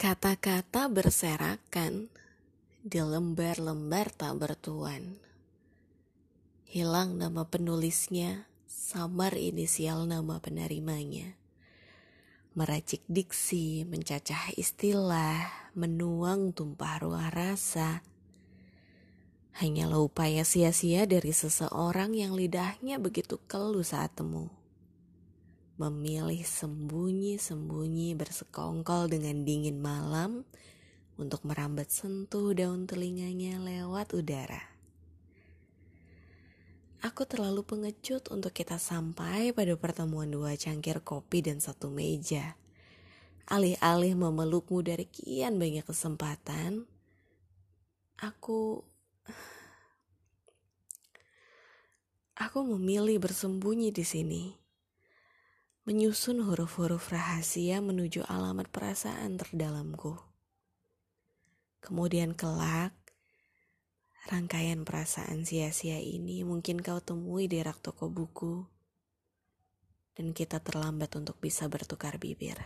Kata-kata berserakan di lembar-lembar tak bertuan. Hilang nama penulisnya, samar inisial nama penerimanya. Meracik diksi, mencacah istilah, menuang tumpah ruah rasa. Hanyalah upaya sia-sia dari seseorang yang lidahnya begitu keluh saat temu memilih sembunyi-sembunyi bersekongkol dengan dingin malam untuk merambat sentuh daun telinganya lewat udara. Aku terlalu pengecut untuk kita sampai pada pertemuan dua cangkir kopi dan satu meja. Alih-alih memelukmu dari kian banyak kesempatan, aku aku memilih bersembunyi di sini menyusun huruf-huruf rahasia menuju alamat perasaan terdalamku. Kemudian kelak, rangkaian perasaan sia-sia ini mungkin kau temui di rak toko buku, dan kita terlambat untuk bisa bertukar bibir.